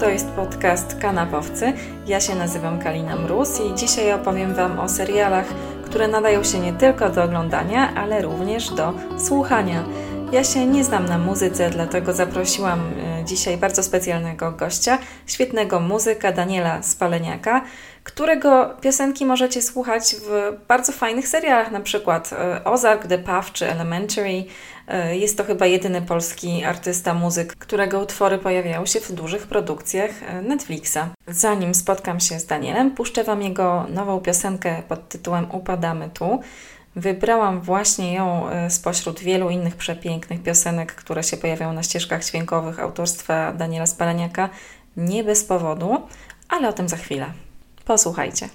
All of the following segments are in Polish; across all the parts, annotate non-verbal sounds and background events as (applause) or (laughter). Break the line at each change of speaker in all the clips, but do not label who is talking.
To jest podcast Kanapowcy. Ja się nazywam Kalina Mróz i dzisiaj opowiem Wam o serialach, które nadają się nie tylko do oglądania, ale również do słuchania. Ja się nie znam na muzyce, dlatego zaprosiłam dzisiaj bardzo specjalnego gościa, świetnego muzyka Daniela Spaleniaka, którego piosenki możecie słuchać w bardzo fajnych serialach, na przykład e, Ozark, The Path czy Elementary. E, jest to chyba jedyny polski artysta, muzyk, którego utwory pojawiają się w dużych produkcjach Netflixa. Zanim spotkam się z Danielem, puszczę Wam jego nową piosenkę pod tytułem Upadamy tu. Wybrałam właśnie ją e, spośród wielu innych przepięknych piosenek, które się pojawiają na ścieżkach dźwiękowych autorstwa Daniela Spaleniaka, nie bez powodu, ale o tym za chwilę. Posłuchajcie.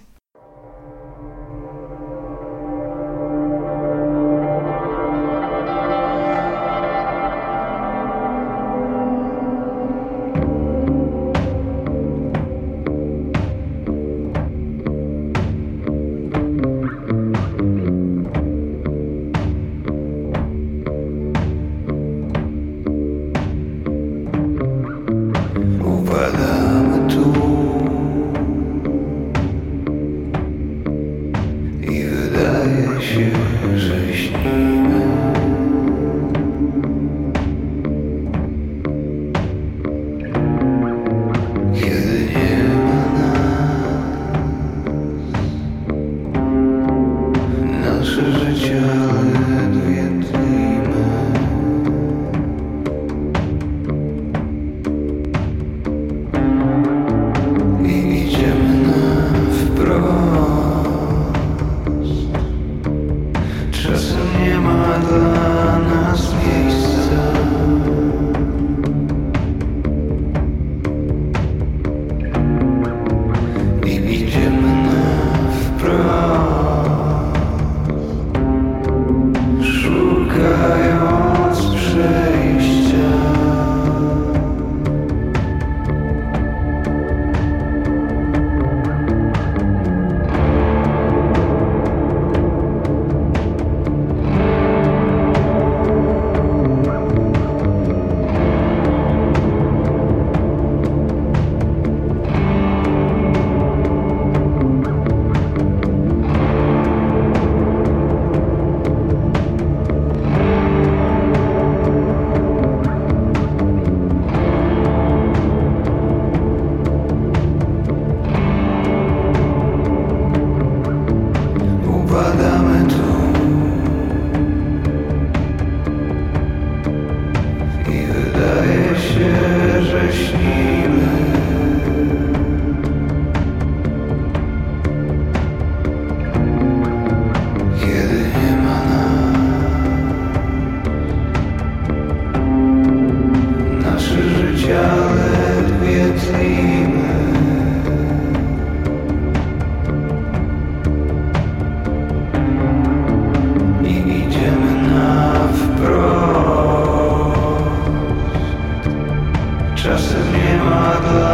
Just Czasem nie ma dla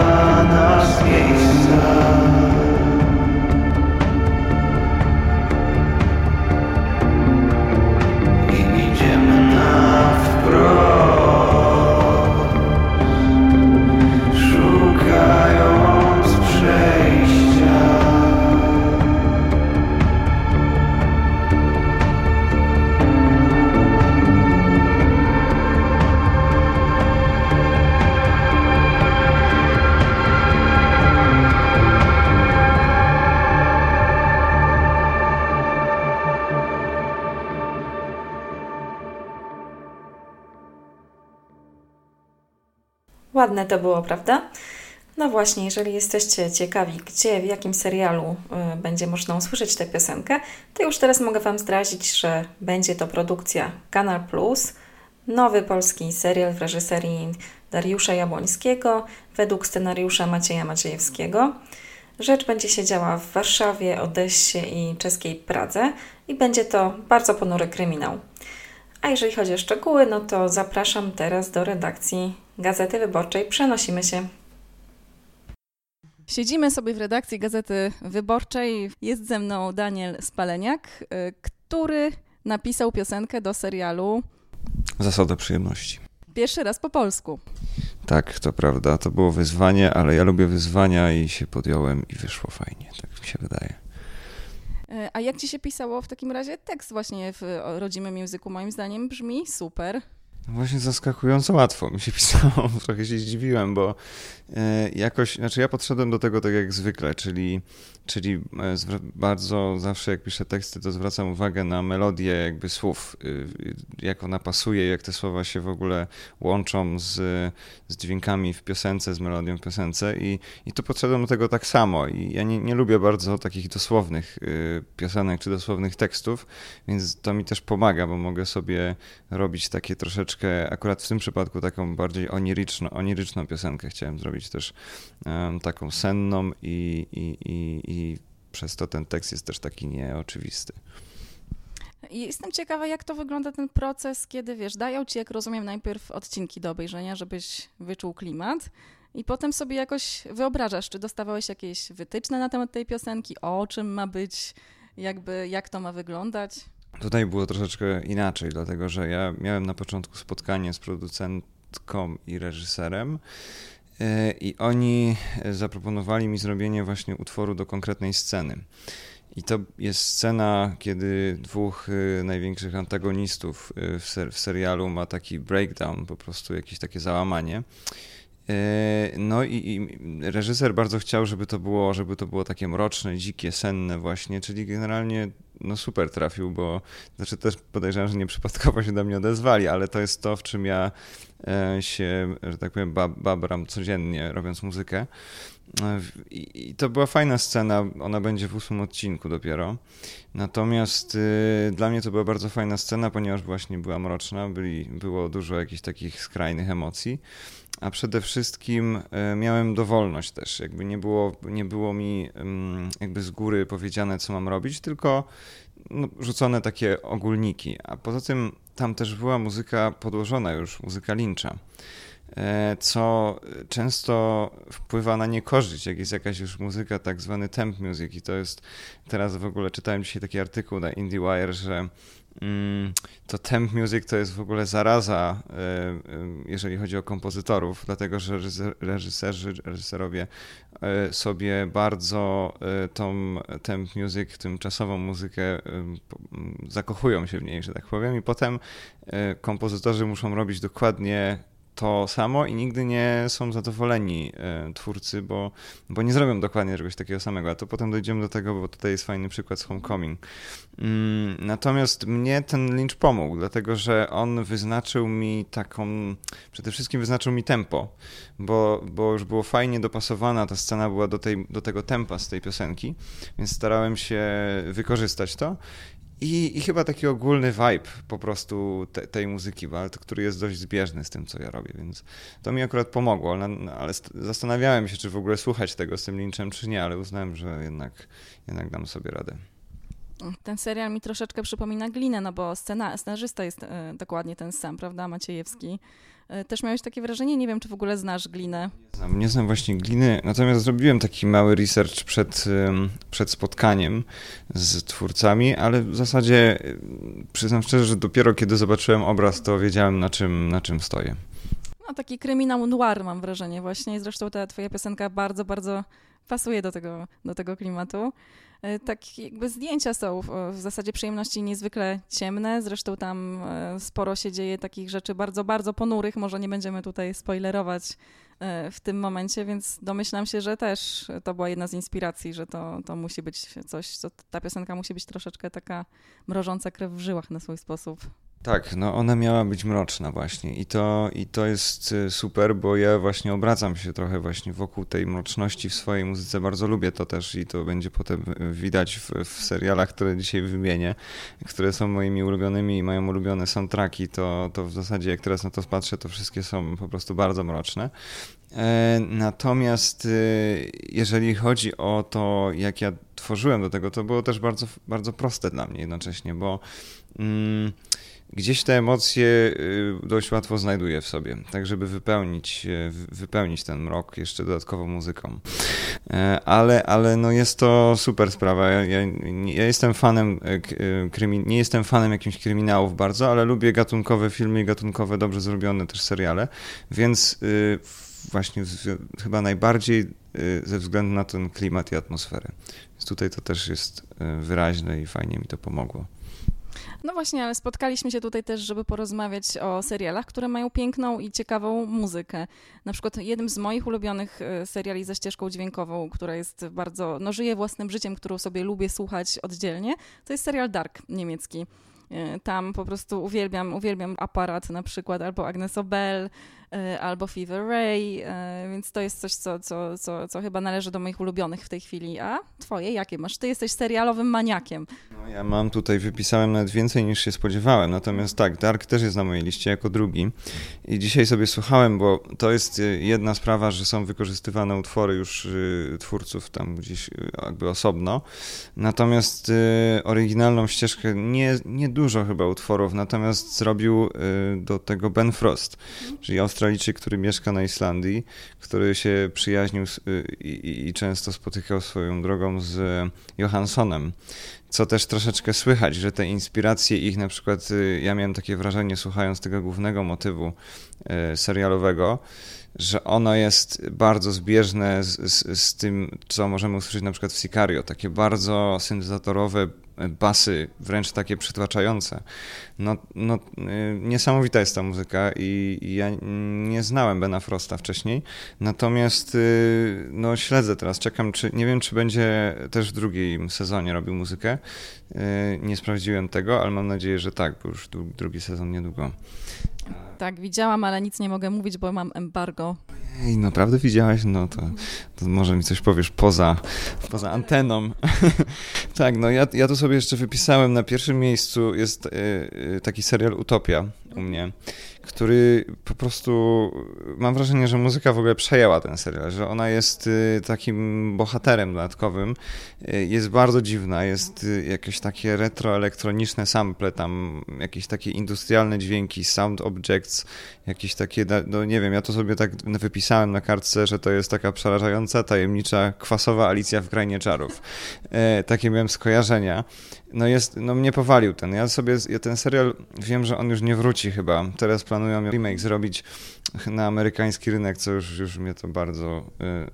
Ładne to było, prawda? No właśnie, jeżeli jesteście ciekawi, gdzie, w jakim serialu y, będzie można usłyszeć tę piosenkę, to już teraz mogę Wam zdradzić, że będzie to produkcja Kanal Plus, nowy polski serial w reżyserii Dariusza Jabłońskiego według scenariusza Macieja Maciejewskiego. Rzecz będzie się działa w Warszawie, Odessie i czeskiej Pradze i będzie to bardzo ponury kryminał. A jeżeli chodzi o szczegóły, no to zapraszam teraz do redakcji Gazety Wyborczej. Przenosimy się. Siedzimy sobie w redakcji Gazety Wyborczej. Jest ze mną Daniel Spaleniak, y, który napisał piosenkę do serialu
Zasada przyjemności.
pierwszy raz po polsku.
Tak, to prawda. To było wyzwanie, ale ja lubię wyzwania i się podjąłem i wyszło fajnie, tak mi się wydaje.
E, a jak ci się pisało w takim razie tekst właśnie w rodzimym języku? Moim zdaniem brzmi super.
Właśnie zaskakująco łatwo mi się (laughs) pisało. Trochę się zdziwiłem, bo jakoś, znaczy ja podszedłem do tego tak jak zwykle, czyli, czyli e, bardzo zawsze jak piszę teksty, to zwracam uwagę na melodię jakby słów, y, jak ona pasuje, jak te słowa się w ogóle łączą z, z dźwiękami w piosence, z melodią w piosence i, i tu podszedłem do tego tak samo i ja nie, nie lubię bardzo takich dosłownych y, piosenek czy dosłownych tekstów, więc to mi też pomaga, bo mogę sobie robić takie troszeczkę troszeczkę, akurat w tym przypadku taką bardziej oniryczną, oniryczną piosenkę chciałem zrobić też um, taką senną i, i, i, i przez to ten tekst jest też taki nieoczywisty.
Jestem ciekawa, jak to wygląda ten proces, kiedy wiesz, dają ci, jak rozumiem, najpierw odcinki do obejrzenia, żebyś wyczuł klimat, i potem sobie jakoś wyobrażasz, czy dostawałeś jakieś wytyczne na temat tej piosenki, o czym ma być, jakby, jak to ma wyglądać?
Tutaj było troszeczkę inaczej, dlatego że ja miałem na początku spotkanie z producentką i reżyserem. E, I oni zaproponowali mi zrobienie właśnie utworu do konkretnej sceny. I to jest scena, kiedy dwóch e, największych antagonistów e, w, ser w serialu ma taki breakdown, po prostu jakieś takie załamanie. No i, i, reżyser bardzo chciał, żeby to było, żeby to było takie mroczne, dzikie, senne właśnie, czyli generalnie no super trafił, bo znaczy też podejrzewam, że nieprzypadkowo się do mnie odezwali, ale to jest to, w czym ja e, się, że tak powiem, babram codziennie robiąc muzykę. E, I, to była fajna scena, ona będzie w ósmym odcinku dopiero. Natomiast y, dla mnie to była bardzo fajna scena, ponieważ właśnie była mroczna, byli, było dużo jakichś takich skrajnych emocji a przede wszystkim e, miałem dowolność też. Jakby nie było, nie było mi jakby z góry powiedziane, co mam robić, tylko no, rzucone takie ogólniki. A poza tym tam też była muzyka podłożona już, muzyka Lyncha e, co często wpływa na niekorzyść, jak jest jakaś już muzyka, tak zwany temp music i to jest, teraz w ogóle czytałem dzisiaj taki artykuł na IndieWire, że to temp music to jest w ogóle zaraza, e, e, jeżeli chodzi o kompozytorów, dlatego że reżyserzy, reżyserowie e, sobie bardzo tą temp music, tymczasową muzykę zakochują się w niej, że tak powiem, i potem kompozytorzy muszą robić dokładnie to samo i nigdy nie są zadowoleni e, twórcy, bo, bo nie zrobią dokładnie czegoś takiego samego. A to potem dojdziemy do tego, bo tutaj jest fajny przykład z Homecoming. Mm, natomiast mnie ten Lynch pomógł, dlatego że on wyznaczył mi taką, przede wszystkim wyznaczył mi tempo, bo, bo już było fajnie dopasowana, ta scena była do, tej, do tego tempa z tej piosenki, więc starałem się wykorzystać to i, I, chyba taki ogólny vibe po prostu te, tej muzyki, który jest dość zbieżny z tym, co ja robię, więc to mi akurat pomogło, ale, ale zastanawiałem się, czy w ogóle słuchać tego z tym Lynchem, czy nie, ale uznałem, że jednak, jednak dam sobie radę.
Ten serial mi troszeczkę przypomina Glinę, no bo scena, scenarzysta jest e, dokładnie ten sam, prawda, Maciejewski. E, też miałeś takie wrażenie? Nie wiem, czy w ogóle znasz Glinę.
Nie znam, nie znam właśnie Gliny, natomiast zrobiłem taki mały research przed, przed spotkaniem z twórcami, ale w zasadzie przyznam szczerze, że dopiero kiedy zobaczyłem obraz, to wiedziałem na czym, na czym stoję.
No taki kryminał noir mam wrażenie właśnie. Zresztą ta twoja piosenka bardzo, bardzo pasuje do tego, do tego klimatu. Tak jakby zdjęcia są w zasadzie przyjemności niezwykle ciemne, zresztą tam e, sporo się dzieje takich rzeczy bardzo, bardzo ponurych, może nie będziemy tutaj spoilerować e, w tym momencie, więc domyślam się, że też to była jedna z inspiracji, że to, to musi być coś, co, ta piosenka musi być troszeczkę taka mrożąca krew w żyłach na swój sposób.
Tak, no ona miała być mroczna właśnie i to, i to jest y, super, bo ja właśnie obracam się trochę właśnie wokół tej mroczności w swojej muzyce. Bardzo lubię to też i to będzie potem y, widać w, w serialach, które dzisiaj wymienię, które są moimi ulubionymi i mają ulubione soundtracki, to, to w zasadzie jak teraz na to patrzę, to wszystkie są po prostu bardzo mroczne. E, natomiast y, jeżeli chodzi o to, jak ja tworzyłem do tego, to było też bardzo, bardzo proste dla mnie jednocześnie, bo mm, gdzieś te emocje y, dość łatwo znajduję w sobie, tak żeby wypełnić, wypełnić ten mrok jeszcze dodatkowo muzyką. E, ale, ale no jest to super sprawa. Ja, ja, jestem fanem, e, e, krymi, nie jestem fanem jakichś kryminałów bardzo, ale lubię gatunkowe filmy i gatunkowe, dobrze zrobione też seriale, więc y, właśnie chyba najbardziej y, ze względu na ten klimat i atmosferę. Więc tutaj to też jest wyraźne i fajnie mi to pomogło.
No właśnie, ale spotkaliśmy się tutaj też, żeby porozmawiać o serialach, które mają piękną i ciekawą muzykę. Na przykład jednym z moich ulubionych e, seriali ze ścieżką dźwiękową, która jest bardzo, no żyje własnym życiem, którą sobie lubię słuchać oddzielnie, to jest serial Dark niemiecki. E, tam po prostu uwielbiam, uwielbiam aparat na przykład, albo Agnes Obel, albo Fever Ray, e, więc to jest coś, co, co, co, co chyba należy do moich ulubionych w tej chwili. A twoje jakie masz? Ty jesteś serialowym maniakiem.
No, ja mam tutaj, wypisałem nawet więcej niż się spodziewałem, natomiast tak, Dark też jest na mojej liście jako drugi i dzisiaj sobie słuchałem, bo to jest jedna sprawa, że są wykorzystywane utwory już twórców tam gdzieś jakby osobno, natomiast oryginalną ścieżkę nie, nie dużo chyba utworów, natomiast zrobił do tego Ben Frost, czyli Australijczyk, który mieszka na Islandii, który się przyjaźnił y, i, i często spotykał swoją drogą z Johanssonem co też troszeczkę słychać, że te inspiracje ich, na przykład y, ja miałem takie wrażenie słuchając tego głównego motywu serialowego, że ono jest bardzo zbieżne z, z, z, tym, co możemy usłyszeć na przykład w Sicario, takie bardzo syntezatorowe basy, wręcz takie przytłaczające. No, no, y, niesamowita jest ta muzyka i, ja nie znałem Bena Frosta wcześniej, natomiast y, no, śledzę teraz, czekam, czy nie wiem, czy będzie też w drugim sezonie robił muzykę. Y, nie sprawdziłem tego, ale mam nadzieję, że tak, bo już drugi sezon niedługo.
Tak, widziałam, ale nic nie mogę mówić, bo mam embargo.
Ej, naprawdę widziałaś? No to, to może mi coś powiesz poza, poza anteną. (laughs) tak, no ja, ja tu sobie jeszcze wypisałem, na pierwszym miejscu jest y, y, taki serial Utopia u mnie który po prostu mam wrażenie, że muzyka w ogóle przejęła ten serial, że ona jest y, takim bohaterem dodatkowym. Y, jest bardzo dziwna, jest y, jakieś takie retroelektroniczne sample, tam jakieś takie industrialne dźwięki, sound objects, jakieś takie, no nie wiem, ja to sobie tak wypisałem na kartce, że to jest taka przerażająca, tajemnicza, kwasowa Alicja w Krainie Czarów. Takie miałem skojarzenia. No jest, no mnie powalił ten. Ja sobie, ja ten serial wiem, że on już nie wróci chyba. Teraz planują remake zrobić na amerykański rynek, co już, już mnie to bardzo y,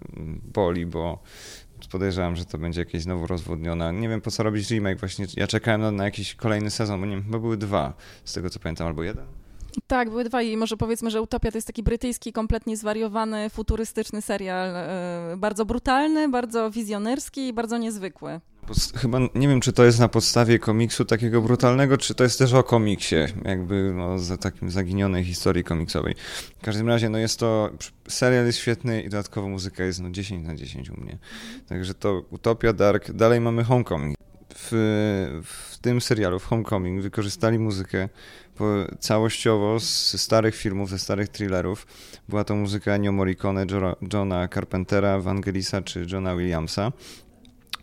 boli, bo podejrzewam, że to będzie jakieś znowu rozwodnione. Nie wiem po co robić remake właśnie. Ja czekałem na, na jakiś kolejny sezon, bo nie wiem, chyba były dwa, z tego co pamiętam, albo jeden.
Tak, były dwa i może powiedzmy, że Utopia to jest taki brytyjski, kompletnie zwariowany, futurystyczny serial, y, bardzo brutalny, bardzo wizjonerski i bardzo niezwykły.
Chyba nie wiem, czy to jest na podstawie komiksu takiego brutalnego, czy to jest też o komiksie, jakby no, za takim zaginionej historii komiksowej. W każdym razie, no jest to, serial jest świetny i dodatkowo muzyka jest no 10 na 10 u mnie. Także to Utopia, Dark, dalej mamy Homecoming. W, w tym serialu, w Homecoming, wykorzystali muzykę całościowo z starych filmów, ze starych thrillerów. Była to muzyka Ennio Morricone, Johna Carpentera, Vangelisa czy Johna Williamsa.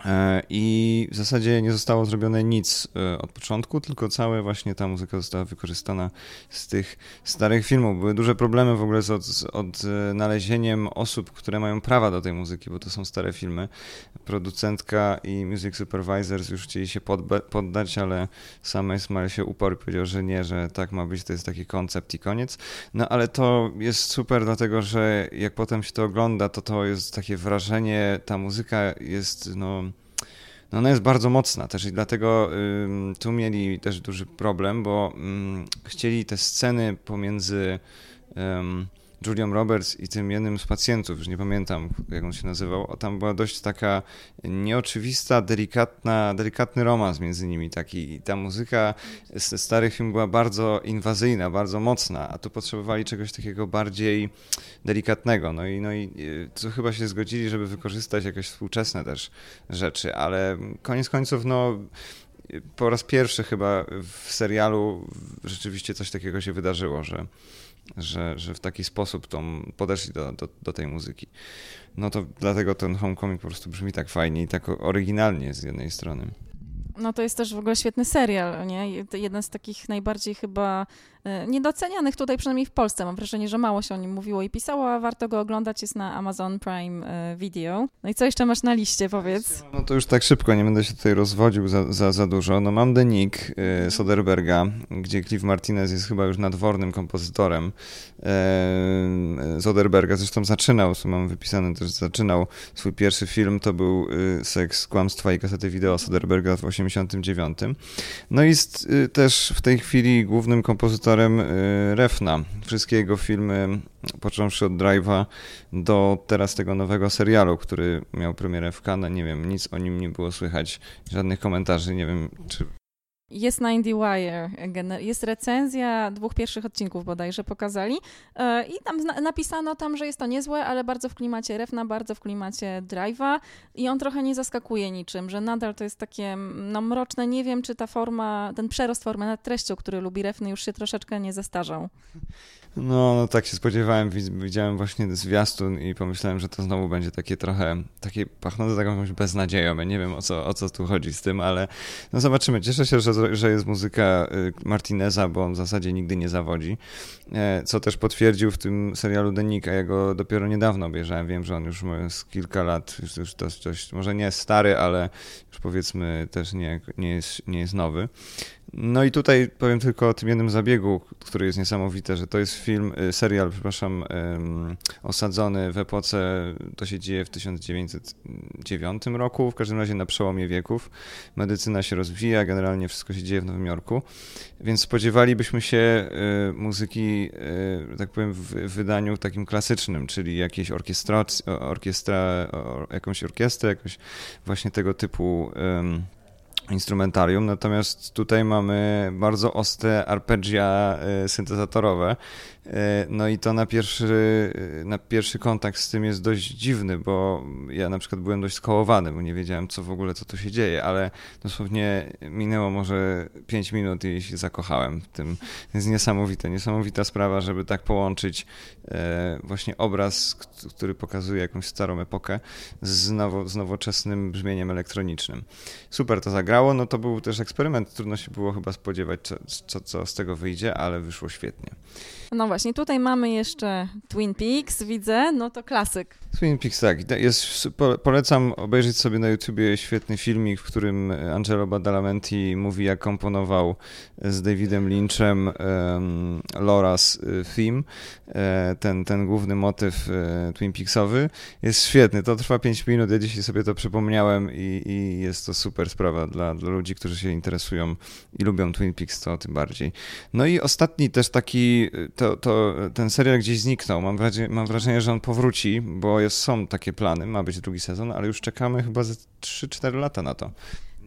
E, I w zasadzie nie zostało zrobione nic e, od początku, tylko cała właśnie ta muzyka została wykorzystana z tych starych filmów. Były duże problemy w ogóle z, od, z odnalezieniem osób, które mają prawa do tej muzyki, bo to są stare filmy. Producentka i music supervisors już chcieli się poddać, ale sam Ismail się uparł powiedział, że nie, że tak ma być, to jest taki koncept i koniec. No ale to jest super, dlatego że jak potem się to ogląda, to to jest takie wrażenie, ta muzyka jest no no ona jest bardzo mocna też i dlatego y, tu mieli też duży problem, bo y, chcieli te sceny pomiędzy y, Julią Roberts i tym jednym z pacjentów, już nie pamiętam jak on się nazywał, tam była dość taka nieoczywista, delikatna, delikatny romans między nimi taki. I ta muzyka z starych film była bardzo inwazyjna, bardzo mocna, a tu potrzebowali czegoś takiego bardziej delikatnego. No i, no i tu chyba się zgodzili, żeby wykorzystać jakieś współczesne też rzeczy, ale koniec końców, no po raz pierwszy chyba w serialu rzeczywiście coś takiego się wydarzyło, że że, że w taki sposób tą, podeszli do, do, do tej muzyki. No to dlatego ten Homecoming po prostu brzmi tak fajnie i tak oryginalnie z jednej strony.
No to jest też w ogóle świetny serial, nie? Jeden z takich najbardziej chyba niedocenianych tutaj, przynajmniej w Polsce. Mam wrażenie, że mało się o nim mówiło i pisało, a warto go oglądać, jest na Amazon Prime e, Video. No i co jeszcze masz na liście, powiedz?
No to już tak szybko, nie będę się tutaj rozwodził za, za, za dużo. No mam The Nick e, Soderberga, gdzie Cliff Martinez jest chyba już nadwornym kompozytorem Soderberga. Zresztą zaczynał, co mam wypisane też, zaczynał swój pierwszy film, to był Seks, Kłamstwa i kasety wideo Soderberga w 89. No jest też w tej chwili głównym kompozytorem y, Refna. Wszystkie jego filmy, począwszy od Drive'a do teraz tego nowego serialu, który miał premierę w Cannes, nie wiem, nic o nim nie było słychać, żadnych komentarzy, nie wiem, czy
jest na IndieWire, jest recenzja dwóch pierwszych odcinków bodajże pokazali e, i tam napisano tam, że jest to niezłe, ale bardzo w klimacie Refna, bardzo w klimacie Drive'a i on trochę nie zaskakuje niczym, że nadal to jest takie no, mroczne, nie wiem czy ta forma, ten przerost formy nad treścią, który lubi Refny już się troszeczkę nie zestarzał. (laughs)
No, no tak się spodziewałem, widziałem właśnie zwiastun i pomyślałem, że to znowu będzie takie trochę, takie pachnące taką beznadzieją. Ja nie wiem o co, o co tu chodzi z tym, ale no zobaczymy. Cieszę się, że, że jest muzyka y, Martineza, bo on w zasadzie nigdy nie zawodzi, e, co też potwierdził w tym serialu Denika. Ja go dopiero niedawno obejrzałem, wiem, że on już ma kilka lat, już, już dość, dość, może nie stary, ale już powiedzmy też nie, nie, jest, nie jest nowy. No i tutaj powiem tylko o tym jednym zabiegu, który jest niesamowity, że to jest film, y, serial, przepraszam, osadzony w epoce, to się dzieje w 1909 roku, w każdym razie na przełomie wieków. Medycyna się rozwija, generalnie wszystko się dzieje w Nowym Jorku, więc spodziewalibyśmy się y, muzyki, y, tak powiem, w wydaniu takim klasycznym, czyli jakiejś orkiestra, orkiestra jakąś orkiestrę, jakoś właśnie tego typu instrumentarium, natomiast tutaj mamy bardzo ostre arpeggia y, syntezatorowe, E, no i to na pierwszy, na pierwszy kontakt z tym jest dość dziwny, bo ja na przykład byłem dość skołowany, bo nie wiedziałem co w ogóle, co tu się dzieje, ale dosłownie minęło może 5 minut i się zakochałem w tym. Jest niesamowite, niesamowita sprawa, żeby tak połączyć e, właśnie obraz, który pokazuje jakąś starą epokę z, nowo, z nowoczesnym brzmieniem elektronicznym. Super to zagrało, no to był też eksperyment, trudno się było chyba spodziewać, co, co, co z tego wyjdzie, ale wyszło świetnie.
No właśnie, tutaj mamy jeszcze Twin Peaks, widzę, no to klasyk.
Twin Peaks, tak. Jest, polecam obejrzeć sobie na YouTubie świetny filmik, w którym Angelo Badalamenti mówi, jak komponował z Davidem Lynchem um, Lora's y, theme, e, ten, ten główny motyw e, Twin Peaksowy. Jest świetny, to trwa 5 minut, ja dzisiaj sobie to przypomniałem i, i jest to super sprawa dla, dla ludzi, którzy się interesują i lubią Twin Peaks, to tym bardziej. No i ostatni też taki, to, to ten serial gdzieś zniknął. Mam wrażenie, mam wrażenie, że on powróci, bo jest, są takie plany, ma być drugi sezon, ale już czekamy chyba ze 3-4 lata na to.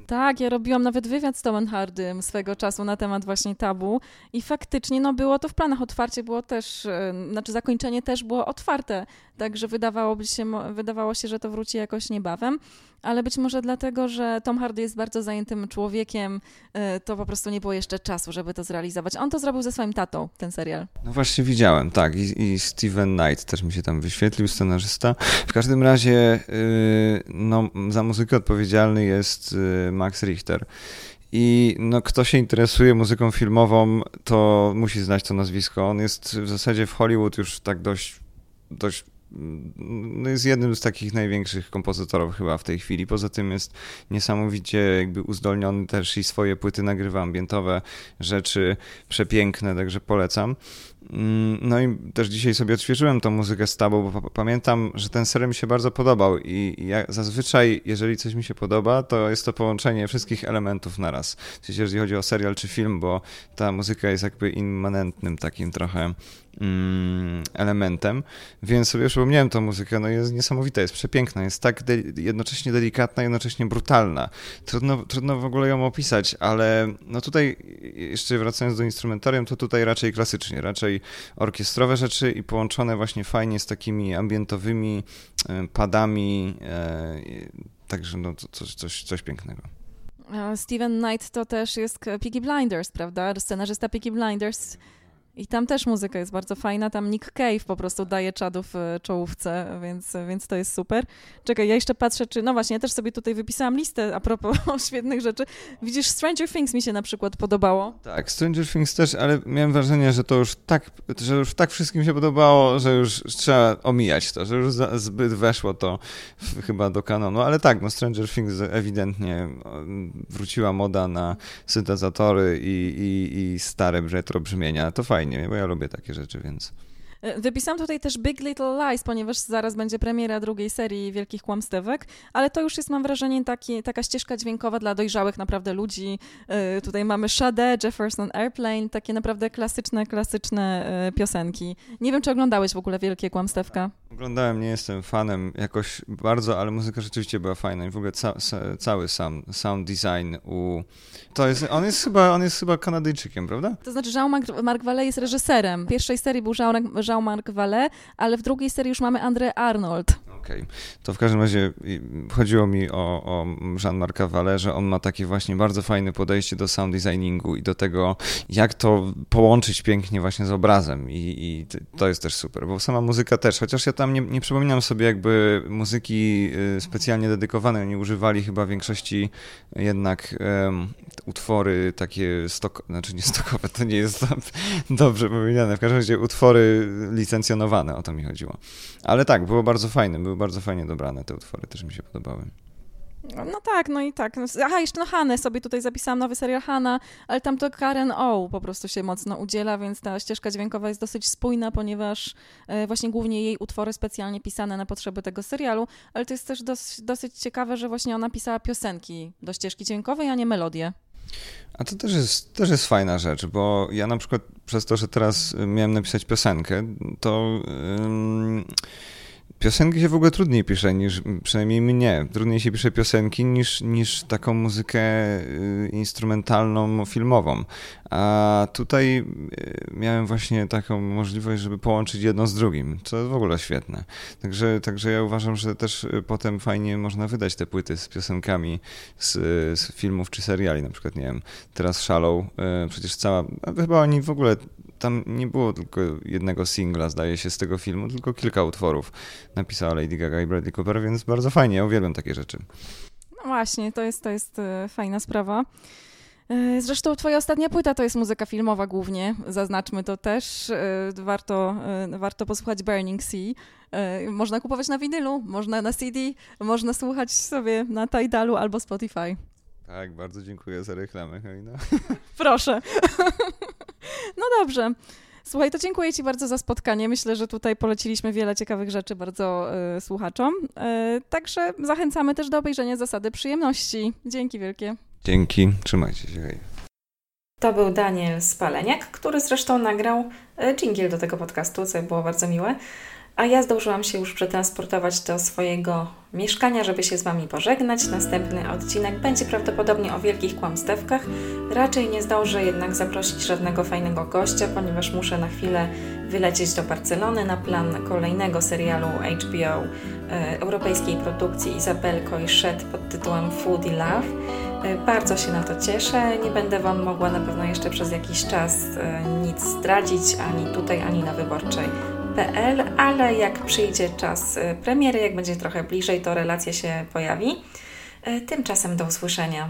Tak, ja robiłam nawet wywiad z Tomem Hardym swego czasu na temat właśnie tabu i faktycznie no, było to w planach. Otwarcie było też, e, znaczy zakończenie też było otwarte, także wydawałoby się, wydawało się, że to wróci jakoś niebawem, ale być może dlatego, że Tom Hardy jest bardzo zajętym człowiekiem, e, to po prostu nie było jeszcze czasu, żeby to zrealizować. On to zrobił ze swoim tatą, ten serial.
No właśnie widziałem, tak. I, i Steven Knight też mi się tam wyświetlił, scenarzysta. W każdym razie y, no, za muzykę odpowiedzialny jest y, Max Richter. I no, kto się interesuje muzyką filmową, to musi znać to nazwisko. On jest w zasadzie w Hollywood już tak dość, dość no jest jednym z takich największych kompozytorów chyba w tej chwili. Poza tym jest niesamowicie jakby uzdolniony też i swoje płyty nagrywa ambientowe rzeczy przepiękne, także polecam. Mm, no i też dzisiaj sobie odświeżyłem tą muzykę z Tabu, bo pamiętam, że ten serial mi się bardzo podobał i ja zazwyczaj, jeżeli coś mi się podoba, to jest to połączenie wszystkich elementów naraz. W sensie, jeżeli chodzi o serial czy film, bo ta muzyka jest jakby immanentnym takim trochę elementem, więc sobie przypomniałem tą muzykę, no jest niesamowita, jest przepiękna, jest tak de jednocześnie delikatna, jednocześnie brutalna. Trudno, trudno w ogóle ją opisać, ale no tutaj, jeszcze wracając do instrumentarium, to tutaj raczej klasycznie, raczej orkiestrowe rzeczy i połączone właśnie fajnie z takimi ambientowymi e, padami, e, także no coś, coś, coś pięknego.
Steven Knight to też jest Peaky Blinders, prawda? Scenarzysta Peaky Blinders I tam też muzyka jest bardzo fajna, tam Nick Cave po prostu daje czadu w e, czołówce, więc, więc to jest super. Czekaj, ja jeszcze patrzę, czy, no właśnie, ja też sobie tutaj wypisałam listę a propos (laughs) świetnych rzeczy. Widzisz, Stranger Things mi się na przykład podobało.
Tak, Stranger Things też, ale miałem wrażenie, że to już tak, że już tak wszystkim się podobało, że już trzeba omijać to, że już zbyt weszło to w, chyba do kanonu, ale tak, no Stranger Things ewidentnie wróciła moda na syntezatory i, i, i stare retro brzmienia. To fajnie fajnie, bo ja lubię takie rzeczy, więc...
E, wypisałam tutaj też Big Little Lies, ponieważ zaraz będzie premiera drugiej serii Wielkich Kłamstewek, ale to już jest, mam wrażenie, taki, taka ścieżka dźwiękowa dla dojrzałych naprawdę ludzi. E, tutaj mamy Sade, Jefferson Airplane, takie naprawdę klasyczne, klasyczne e, piosenki. Nie wiem, czy oglądałeś w ogóle Wielkie Kłamstewka?
Oglądałem, nie jestem fanem jakoś bardzo, ale muzyka rzeczywiście była fajna i w ogóle ca cały sam sound design u... To jest, on jest chyba, on jest chyba Kanadyjczykiem, prawda?
To znaczy Jean-Marc Vallée jest reżyserem. W pierwszej serii był Jean-Marc Vallée, ale w drugiej serii już mamy André Arnold.
Okej, okay. to w każdym razie chodziło mi o, o Jean-Marca Vallée, że on ma takie właśnie bardzo fajne podejście do sound designingu i do tego, jak to połączyć pięknie właśnie z obrazem i, i to jest też super, bo sama muzyka też, chociaż ja tam nie, nie przypominam sobie jakby muzyki y, specjalnie dedykowanej, oni używali chyba w większości jednak um, utwory takie stok, znaczy nie stokowe, to nie jest dobrze powiedziane, w każdym razie utwory licencjonowane, o to mi chodziło. Ale tak, było bardzo fajne, były bardzo fajnie dobrane te utwory, też mi się podobały.
No tak, no i tak. Aha, jeszcze no Hanę sobie tutaj zapisałam, nowy serial Hanna, ale tam to Karen O po prostu się mocno udziela, więc ta ścieżka dźwiękowa jest dosyć spójna, ponieważ e, właśnie głównie jej utwory specjalnie pisane na potrzeby tego serialu, ale to jest też dosyć, dosyć ciekawe, że właśnie ona pisała piosenki do ścieżki dźwiękowej, a nie melodię.
A to też jest, też jest fajna rzecz, bo ja na przykład przez to, że teraz miałem napisać piosenkę, to... Yy Piosenki się w ogóle trudniej pisze niż, przynajmniej mnie, trudniej się pisze piosenki niż, niż taką muzykę y, instrumentalną, filmową. A tutaj y, miałem właśnie taką możliwość, żeby połączyć jedno z drugim, co jest w ogóle świetne. Także, także ja uważam, że też y, potem fajnie można wydać te płyty z piosenkami z, z filmów czy seriali, na przykład, nie wiem, teraz Shallow, przecież cała, chyba oni w ogóle tam nie było tylko jednego singla, zdaje się, z tego filmu, tylko kilka utworów napisała Lady Gaga i Bradley Cooper, więc bardzo fajnie, ja uwielbiam takie rzeczy.
No właśnie, to jest, to jest e, fajna sprawa. E, zresztą twoja ostatnia płyta to jest muzyka filmowa głównie, zaznaczmy to też. E, warto, warto posłuchać Burning Sea. Można kupować na winylu, można na CD, można słuchać sobie na Tidalu albo Spotify.
Tak, bardzo dziękuję za reklamę, Halina. (laughs)
Proszę. (laughs) no dobrze. Słuchaj, to dziękuję Ci bardzo za spotkanie. Myślę, że tutaj poleciliśmy wiele ciekawych rzeczy bardzo y, słuchaczom. Y, także zachęcamy też do obejrzenia zasady przyjemności. Dzięki wielkie.
Dzięki, trzymajcie się. Hej.
To był Daniel Spaleniak, który zresztą nagrał jingle do tego podcastu, co było bardzo miłe a ja zdążyłam się już przetransportować do swojego mieszkania, żeby się z Wami pożegnać. Następny odcinek będzie prawdopodobnie o wielkich kłamstewkach. Raczej nie zdążę jednak zaprosić żadnego fajnego gościa, ponieważ muszę na chwilę wylecieć do Barcelony na plan kolejnego serialu HBO e, europejskiej produkcji Isabel Coixet pod tytułem Foodie Love. E, bardzo się na to cieszę. Nie będę Wam mogła na pewno jeszcze przez jakiś czas e, nic zdradzić, ani tutaj, ani na wyborczej ale jak przyjdzie czas y, premiery, jak będzie trochę bliżej, to relacja się pojawi. Y, tymczasem do usłyszenia.